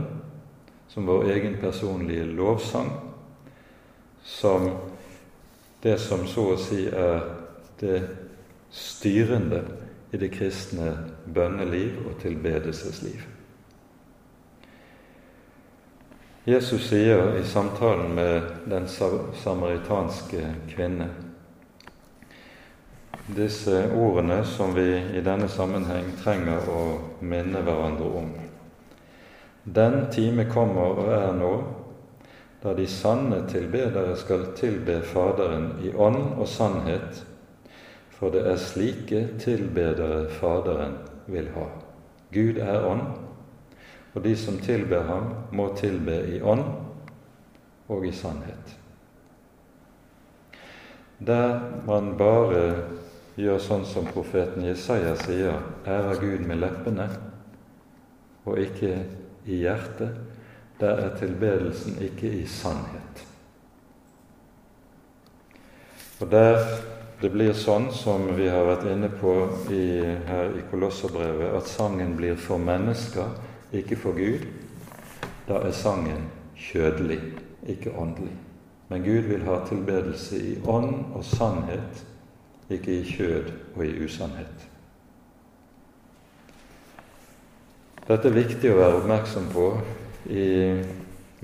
som vår egen personlige lovsang, som det som så å si er det styrende i det kristne bønneliv og tilbedelsesliv. Jesus sier i samtalen med den samaritanske kvinne disse ordene som vi i denne sammenheng trenger å minne hverandre om. Den time kommer og er nå da de sanne tilbedere skal tilbe Faderen i ånd og sannhet, for det er slike tilbedere Faderen vil ha. Gud er ånd, og de som tilber ham, må tilbe i ånd og i sannhet. Der man bare gjør sånn som profeten Jesaja sier, ærer Gud med leppene og ikke i hjertet, der er tilbedelsen ikke i sannhet. Og der det blir sånn som vi har vært inne på i, her i Kolosserbrevet, at sangen blir for mennesker, ikke for Gud. Da er sangen kjødelig, ikke åndelig. Men Gud vil ha tilbedelse i ånd og sannhet, ikke i kjød og i usannhet. Dette er viktig å være oppmerksom på i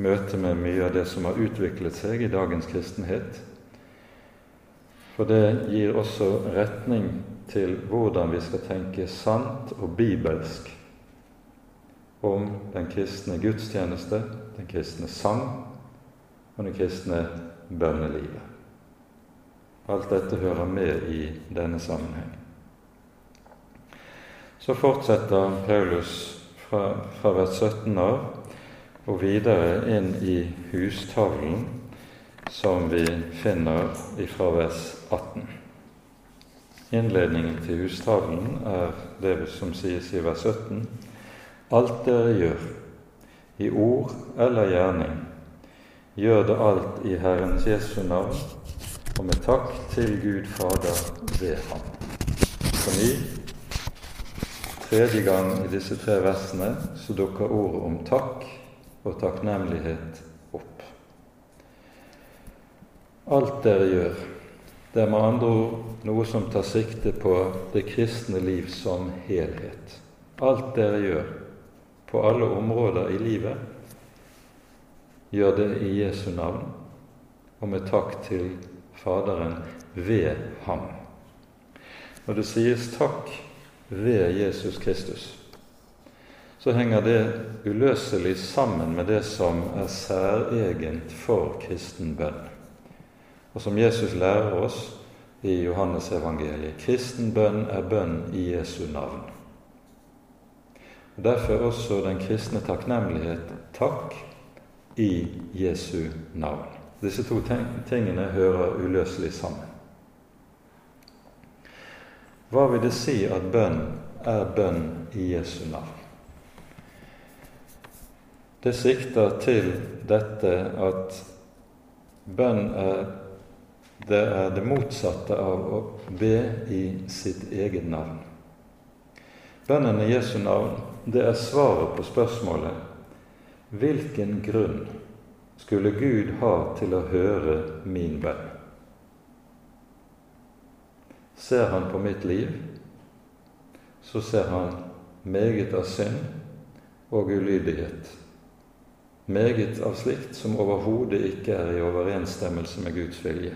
møte med mye av det som har utviklet seg i dagens kristenhet for det gir også retning til hvordan vi skal tenke sant og bibelsk om den kristne gudstjeneste, den kristne sang og det kristne bønnelivet. Alt dette hører med i denne sammenheng. Så fortsetter Paulus fra, fra vers 17 av og videre inn i hustavlen som vi finner fra vers 18. Innledningen til hustavlen er det som sies i vers 17. Alt dere gjør, i ord eller gjerning, gjør det alt i Herrens Jesu navn og med takk til Gud Fader ved Ham. På ny, tredje gang i disse tre versene, så dukker ordet om takk og takknemlighet opp. Alt dere gjør, det er med andre ord noe som tar sikte på det kristne liv som helhet. Alt dere gjør på alle områder i livet, gjør det i Jesu navn og med takk til Faderen ved ham. Når det sies takk ved Jesus Kristus, så henger det uløselig sammen med det som er særegent for kristen bønn og som Jesus lærer oss i Johannes evangeliet. Kristen bønn er bønn i Jesu navn. Og Derfor er også den kristne takknemlighet takk i Jesu navn. Disse to tingene hører uløselig sammen. Hva vil det si at bønn er bønn i Jesu navn? Det sikter til dette at bønn er det, er det motsatte av å be i sitt eget navn. Bønnen i Jesu navn, det er svaret på spørsmålet hvilken grunn skulle Gud ha til å høre min bønn? Ser han på mitt liv, så ser han meget av synd og ulydighet. Meget av slikt som overhodet ikke er i overensstemmelse med Guds vilje.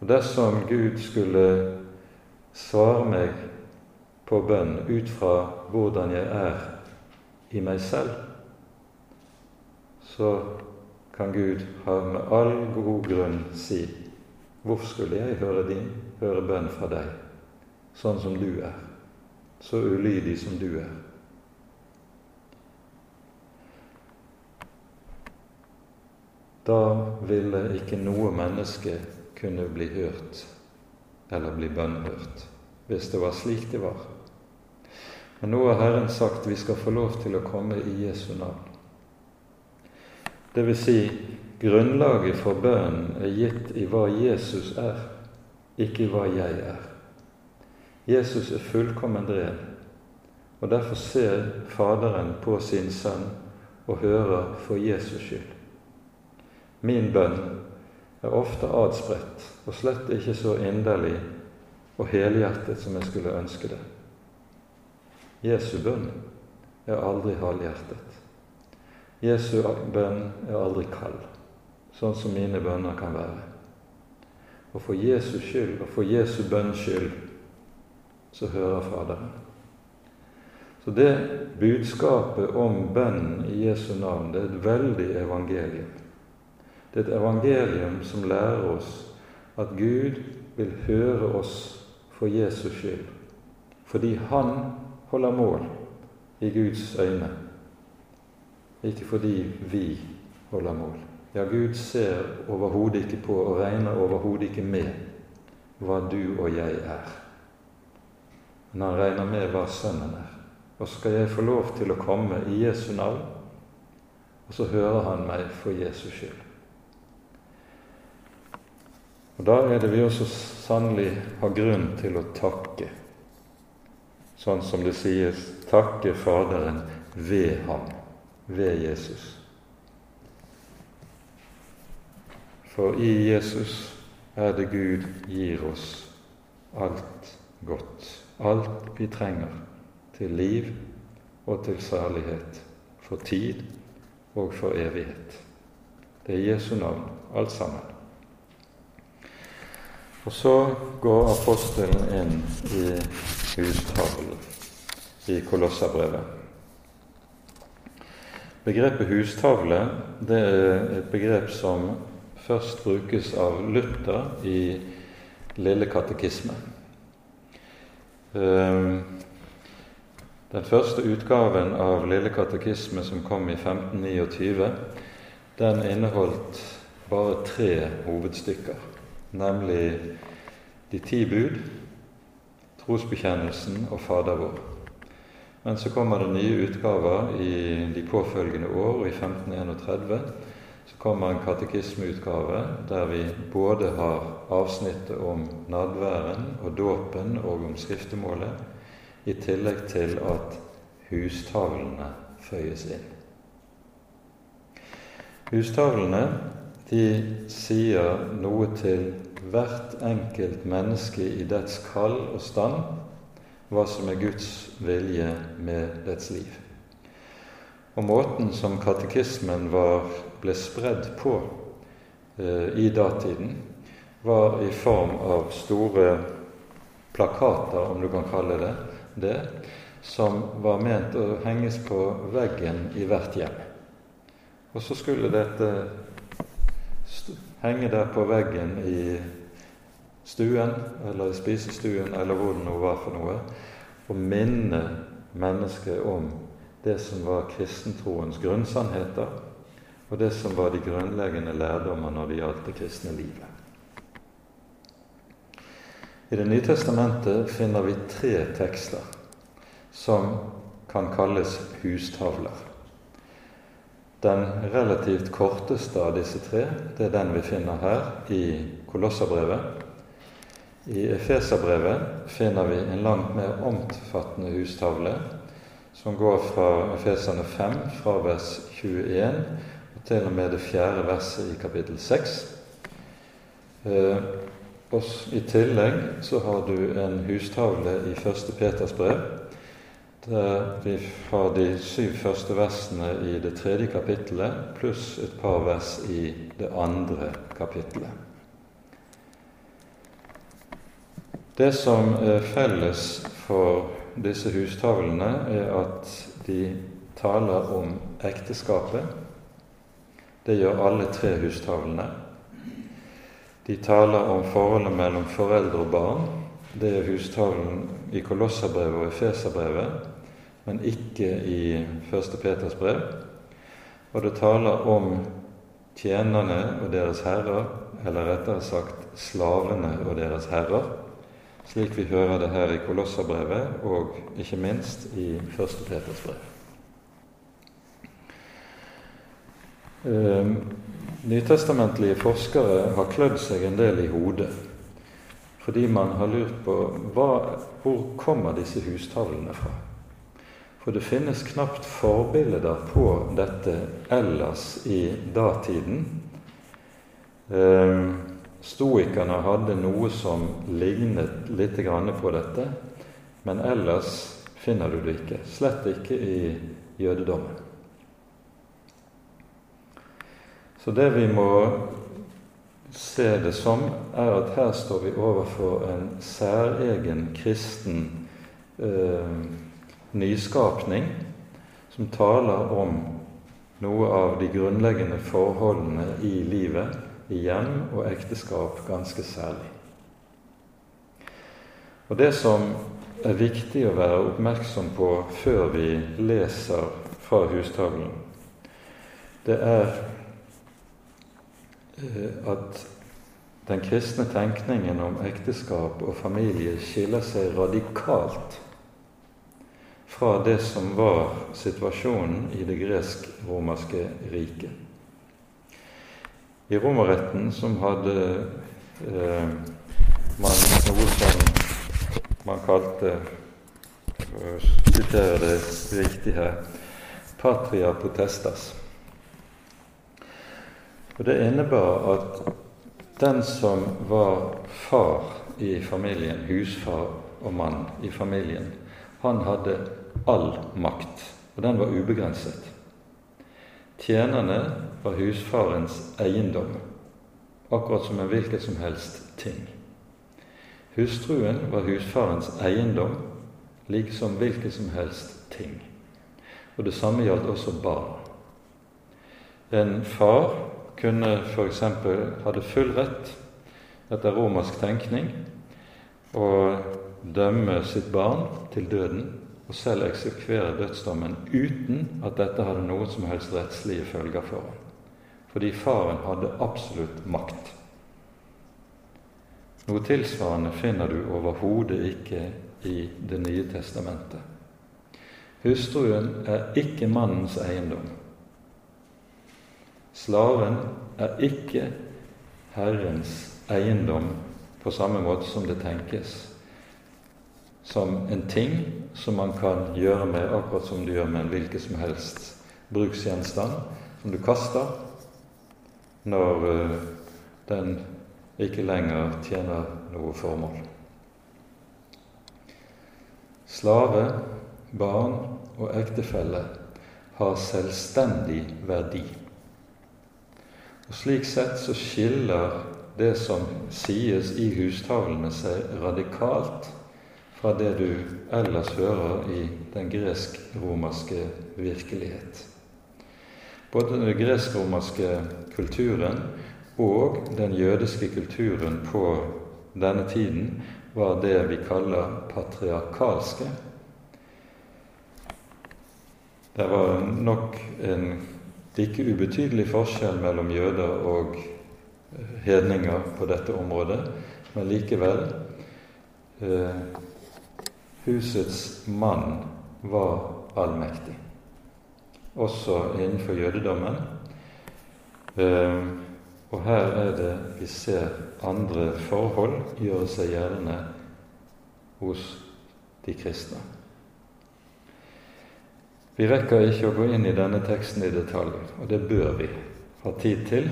Og Dersom Gud skulle svare meg på bønn ut fra hvordan jeg er i meg selv, så kan Gud ha med all god grunn si Hvorfor skulle jeg høre, din, høre bønn fra deg, sånn som du er, så ulydig som du er? Da ville ikke noe menneske kunne bli hørt eller bli bønnhørt, hvis det var slik det var. Men nå har Herren sagt vi skal få lov til å komme i Jesu navn. Vil si, grunnlaget for bønnen er gitt i hva Jesus er, ikke i hva jeg er. Jesus er fullkomment ren, og derfor ser Faderen på sin sønn og hører for Jesus skyld. Min bønn er ofte adspredt og slett ikke så inderlig og helhjertet som jeg skulle ønske det. Jesu bønn er aldri halvhjertet. Jesu bønn er aldri kald, sånn som mine bønner kan være. Og for Jesu skyld og for Jesu bønns skyld så hører Faderen. Så det budskapet om bønnen i Jesu navn, det er et veldig evangelium. Det er et evangelium som lærer oss at Gud vil høre oss for Jesus skyld, fordi Han holder mål i Guds øyne ikke fordi vi holder mål. Ja, Gud ser overhodet ikke på og regner overhodet ikke med hva du og jeg er. Men han regner med hva Sønnen er. Og skal jeg få lov til å komme i Jesu navn, og så hører han meg for Jesus skyld. Og Da er det vi også sannelig har grunn til å takke, sånn som det sies takke Faderen ved ham ved Jesus. For i Jesus er det Gud gir oss alt godt, alt vi trenger til liv og til særlighet, for tid og for evighet. Det er Jesu navn, alt sammen. Og så går apostelen inn i hustavlen i Kolossabrevet. Begrepet hustavle det er et begrep som først brukes av Luther i Lille katekisme. Ehm, den første utgaven av Lille katekisme, som kom i 1529, den inneholdt bare tre hovedstykker, nemlig de ti bud, trosbekjennelsen og Fader vår. Men så kommer det nye utgaver i de påfølgende år, og i 1531 så kommer en katekismeutgave der vi både har avsnittet om nadværen og dåpen og om skriftemålet, i tillegg til at hustavlene føyes inn. Hustavlene de sier noe til hvert enkelt menneske i dets kall og stand hva som er Guds vilje med dets liv. Og måten som katekismen var, ble spredd på eh, i datiden, var i form av store plakater, om du kan kalle det det, som var ment å henges på veggen i hvert hjem. Og så skulle dette henge der på veggen i stuen eller i spisestuen eller hvor det nå var for noe, og minne mennesket om det som var kristentroens grunnsannheter, og det som var de grunnleggende lærdommer når det gjaldt det kristne livet. I Det nye testamentet finner vi tre tekster som kan kalles hustavler. Den relativt korteste av disse tre det er den vi finner her i Kolosserbrevet. I Efeserbrevet finner vi en langt mer omfattende hustavle som går fra Efeserne 5, fra vers 21 og til og med det fjerde verset i kapittel 6. Eh, og I tillegg så har du en hustavle i første Peters brev der vi har de syv første versene i det tredje kapittelet pluss et par vers i det andre kapittelet. Det som er felles for disse hustavlene, er at de taler om ekteskapet. Det gjør alle tre hustavlene. De taler om forholdet mellom foreldre og barn. Det er hustavlen i Kolosserbrevet og Efeserbrevet men ikke i 1. Peters brev. Og det taler om tjenerne og deres herrer, eller rettere sagt slavene og deres herrer, slik vi hører det her i Kolosserbrevet og ikke minst i 1. Peters brev. Ehm, nytestamentlige forskere har klødd seg en del i hodet fordi man har lurt på hva, hvor kommer disse hustavlene fra. For det finnes knapt forbilder på dette ellers i datiden. Ehm, stoikerne hadde noe som lignet litt på dette, men ellers finner du det ikke. Slett ikke i jødedommen. Så det vi må se det som, er at her står vi overfor en særegen kristen eh, nyskapning som taler om noe av de grunnleggende forholdene i livet, i hjem og ekteskap ganske særlig. Og Det som er viktig å være oppmerksom på før vi leser fra hustavlen, det er eh, at den kristne tenkningen om ekteskap og familie skiller seg radikalt fra det som var situasjonen i det gresk-romerske riket. I romerretten, som hadde eh, man noe som man kalte For å sitere det riktig her patria potestas. Og Det innebar at den som var far i familien, husfar og mann i familien, han hadde all makt, og den var ubegrenset. Tjenerne var husfarens eiendom, akkurat som en hvilken som helst ting. Hustruen var husfarens eiendom, like som hvilken som helst ting. Og det samme gjaldt også barn. En far kunne f.eks. hadde full rett etter romersk tenkning å dømme sitt barn til døden og selv eksekvere dødsdommen uten at dette hadde noe som helst rettslige følger for ham. Fordi faren hadde absolutt makt. Noe tilsvarende finner du overhodet ikke i Det nye testamentet. Hustruen er ikke mannens eiendom. Slaven er ikke Herrens eiendom på samme måte som det tenkes som en ting som man kan gjøre med akkurat som du gjør med en hvilken som helst bruksgjenstand som du kaster når uh, den ikke lenger tjener noe formål. Slave, barn og ektefelle har selvstendig verdi. Og Slik sett så skiller det som sies i hustavlene, seg radikalt fra det du ellers hører i den gresk-romerske virkelighet. Både den gresk-romerske kulturen og den jødiske kulturen på denne tiden var det vi kaller patriarkalske. Det var nok en ikke ubetydelig forskjell mellom jøder og hedninger på dette området, men likevel eh, husets mann var allmektig, også innenfor jødedommen. Eh, og her er det vi ser andre forhold gjøre seg gjeldende hos de kristne. Vi rekker ikke å gå inn i denne teksten i detalj, og det bør vi ha tid til.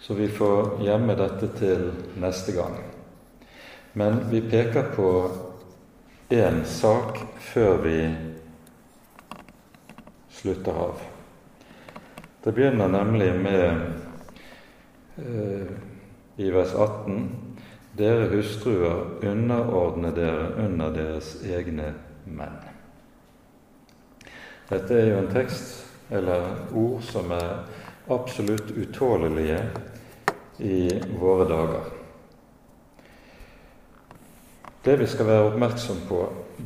Så vi får gjemme dette til neste gang. Men vi peker på én sak før vi slutter av. Det begynner nemlig med eh, i vers 18 dere hustruer, underordne dere under deres egne menn. Dette er jo en tekst, eller ord, som er absolutt utålelige i våre dager. Det vi skal være oppmerksom på,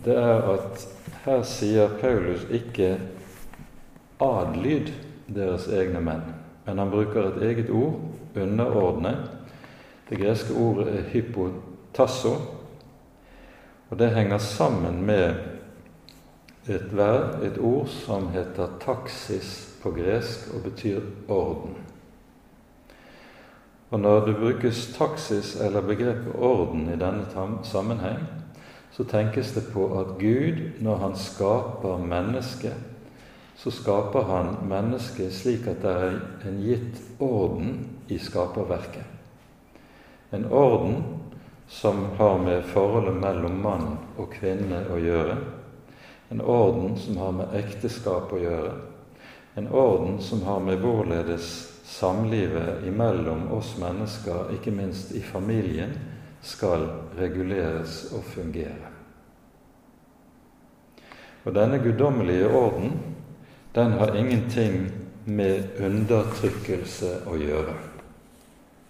det er at her sier Paulus ikke 'adlyd deres egne menn', men han bruker et eget ord, 'underordne'. Det greske ordet er 'hypotasso', og det henger sammen med et, vær, et ord som heter 'taksis' på gresk og betyr orden. Og når det brukes taksis eller begrepet orden i denne sammenheng, så tenkes det på at Gud, når han skaper mennesket, så skaper han mennesket slik at det er en gitt orden i skaperverket. En orden som har med forholdet mellom mann og kvinne å gjøre. En orden som har med ekteskap å gjøre. En orden som har med hvorledes samlivet imellom oss mennesker, ikke minst i familien, skal reguleres og fungere. Og denne guddommelige orden, den har ingenting med undertrykkelse å gjøre.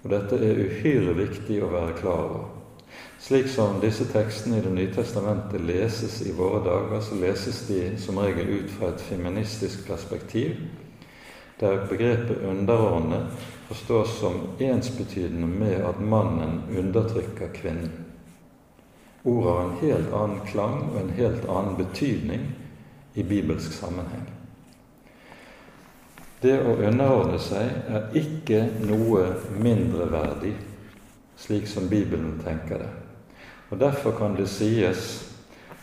Og dette er uhyre viktig å være klar over. Slik som disse tekstene i Det nye testamentet leses i våre dager, så leses de som regel ut fra et feministisk perspektiv, der begrepet 'underordne' forstås som ensbetydende med at mannen undertrykker kvinnen. Ordet har en helt annen klang og en helt annen betydning i bibelsk sammenheng. Det å underordne seg er ikke noe mindreverdig, slik som Bibelen tenker det. Og Derfor kan det sies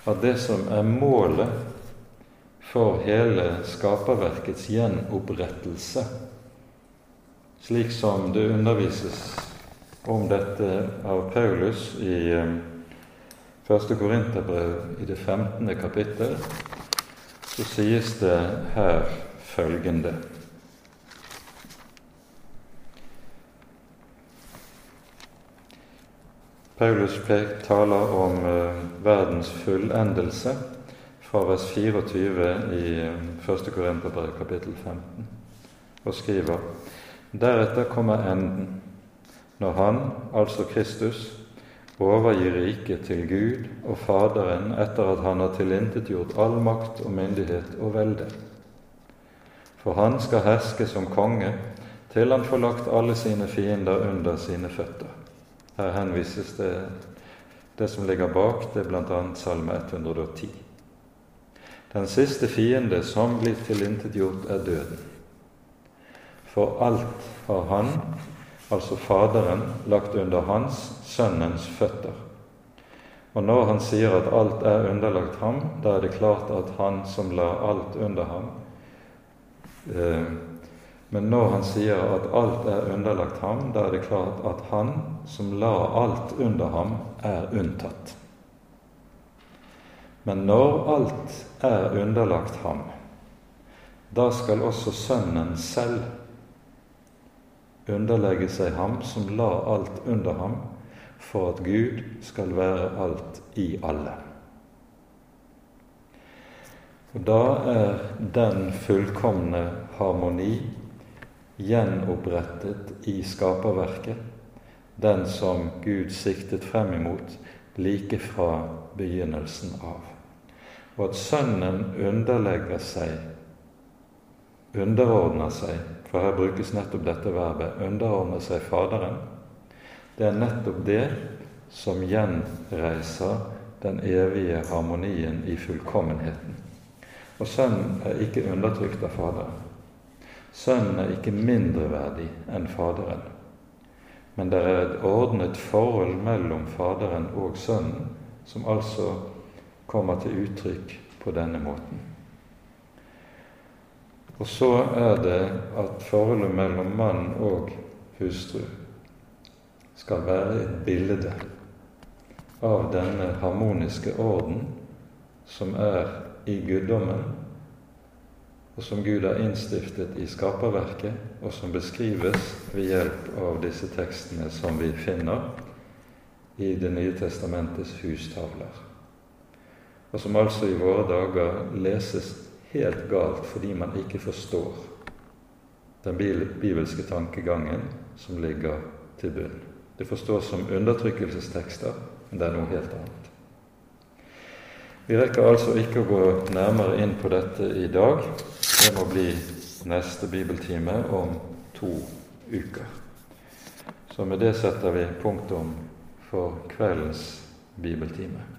at det som er målet for hele skaperverkets gjenopprettelse, slik som det undervises om dette av Paulus i eh, første Korinterbrev i det 15. kapittel, så sies det her følgende Paulus taler om uh, verdens fullendelse fra vers 24 i 1. Eh, Korinterbrev kapittel 15 og skriver Deretter kommer enden, når Han, altså Kristus, overgir riket til Gud og Faderen etter at han har tilintetgjort all makt og myndighet og velde. For han skal herske som konge til han får lagt alle sine fiender under sine føtter. Her henvises det det som ligger bak, det er bl.a. Salme 110. Den siste fiende som blir tilintetgjort, er døden. For alt har Han, altså Faderen, lagt under Hans, Sønnens, føtter. Og når han sier at alt er underlagt ham, da er det klart at han som la alt under ham eh, Men når han sier at alt er underlagt ham, da er det klart at han som la alt under ham, er unntatt. Men når alt er underlagt ham, da skal også Sønnen selv underlegge seg ham som la alt under ham, for at Gud skal være alt i alle. Og Da er den fullkomne harmoni gjenopprettet i skaperverket, den som Gud siktet frem imot like fra begynnelsen av. Og at Sønnen underlegger seg, underordner seg, for her brukes nettopp dette verbet, underordner seg Faderen. Det er nettopp det som gjenreiser den evige harmonien i fullkommenheten. Og Sønnen er ikke undertrykt av Faderen. Sønnen er ikke mindreverdig enn Faderen. Men det er et ordnet forhold mellom Faderen og Sønnen, som altså kommer til uttrykk på denne måten. Og så er det at forholdet mellom mann og hustru skal være et bilde av denne harmoniske orden som er i guddommen, og som Gud har innstiftet i skaperverket, og som beskrives ved hjelp av disse tekstene som vi finner i Det nye testamentets hustavler. Og som altså i våre dager leses helt galt fordi man ikke forstår den bibelske tankegangen som ligger til bunn. Det forstås som undertrykkelsestekster, men det er noe helt annet. Vi rekker altså ikke å gå nærmere inn på dette i dag. Det må bli neste bibeltime om to uker. Så med det setter vi punktum for kveldens bibeltime.